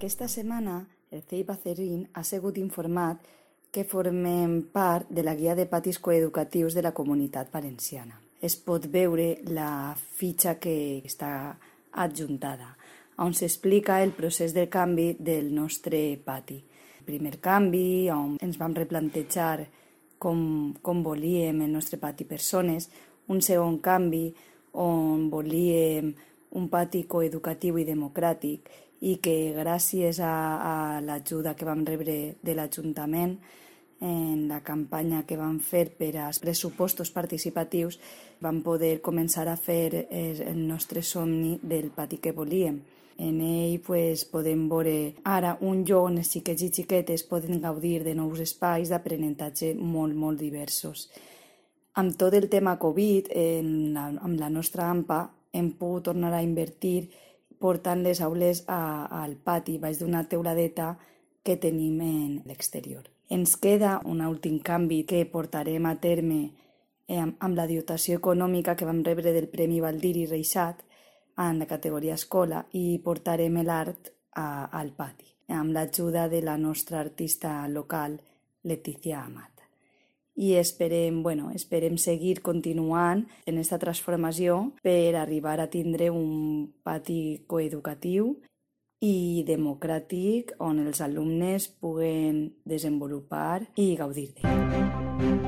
Aquesta setmana, el CEI Bacerín ha sigut informat que formem part de la guia de patis coeducatius de la comunitat valenciana. Es pot veure la fitxa que està adjuntada, on s'explica el procés de canvi del nostre pati. El primer canvi, on ens vam replantejar com, com volíem el nostre pati persones, un segon canvi on volíem un pati coeducatiu i democràtic i que gràcies a, a l'ajuda que vam rebre de l'Ajuntament en la campanya que vam fer per als pressupostos participatius vam poder començar a fer el nostre somni del pati que volíem. En ell pues, podem veure ara un lloc on els xiquets i xiquetes poden gaudir de nous espais d'aprenentatge molt, molt diversos. Amb tot el tema Covid, en la, amb la nostra AMPA, hem pogut tornar a invertir portant les aules a, al pati baix d'una teuladeta que tenim en l'exterior. Ens queda un últim canvi que portarem a terme eh, amb la dotació econòmica que vam rebre del Premi Valdiri Reixat en la categoria escola i portarem l'art al pati amb l'ajuda de la nostra artista local Leticia Amat i esperem, bueno, esperem seguir continuant en aquesta transformació per arribar a tindre un pati coeducatiu i democràtic on els alumnes puguen desenvolupar i gaudir d'ell.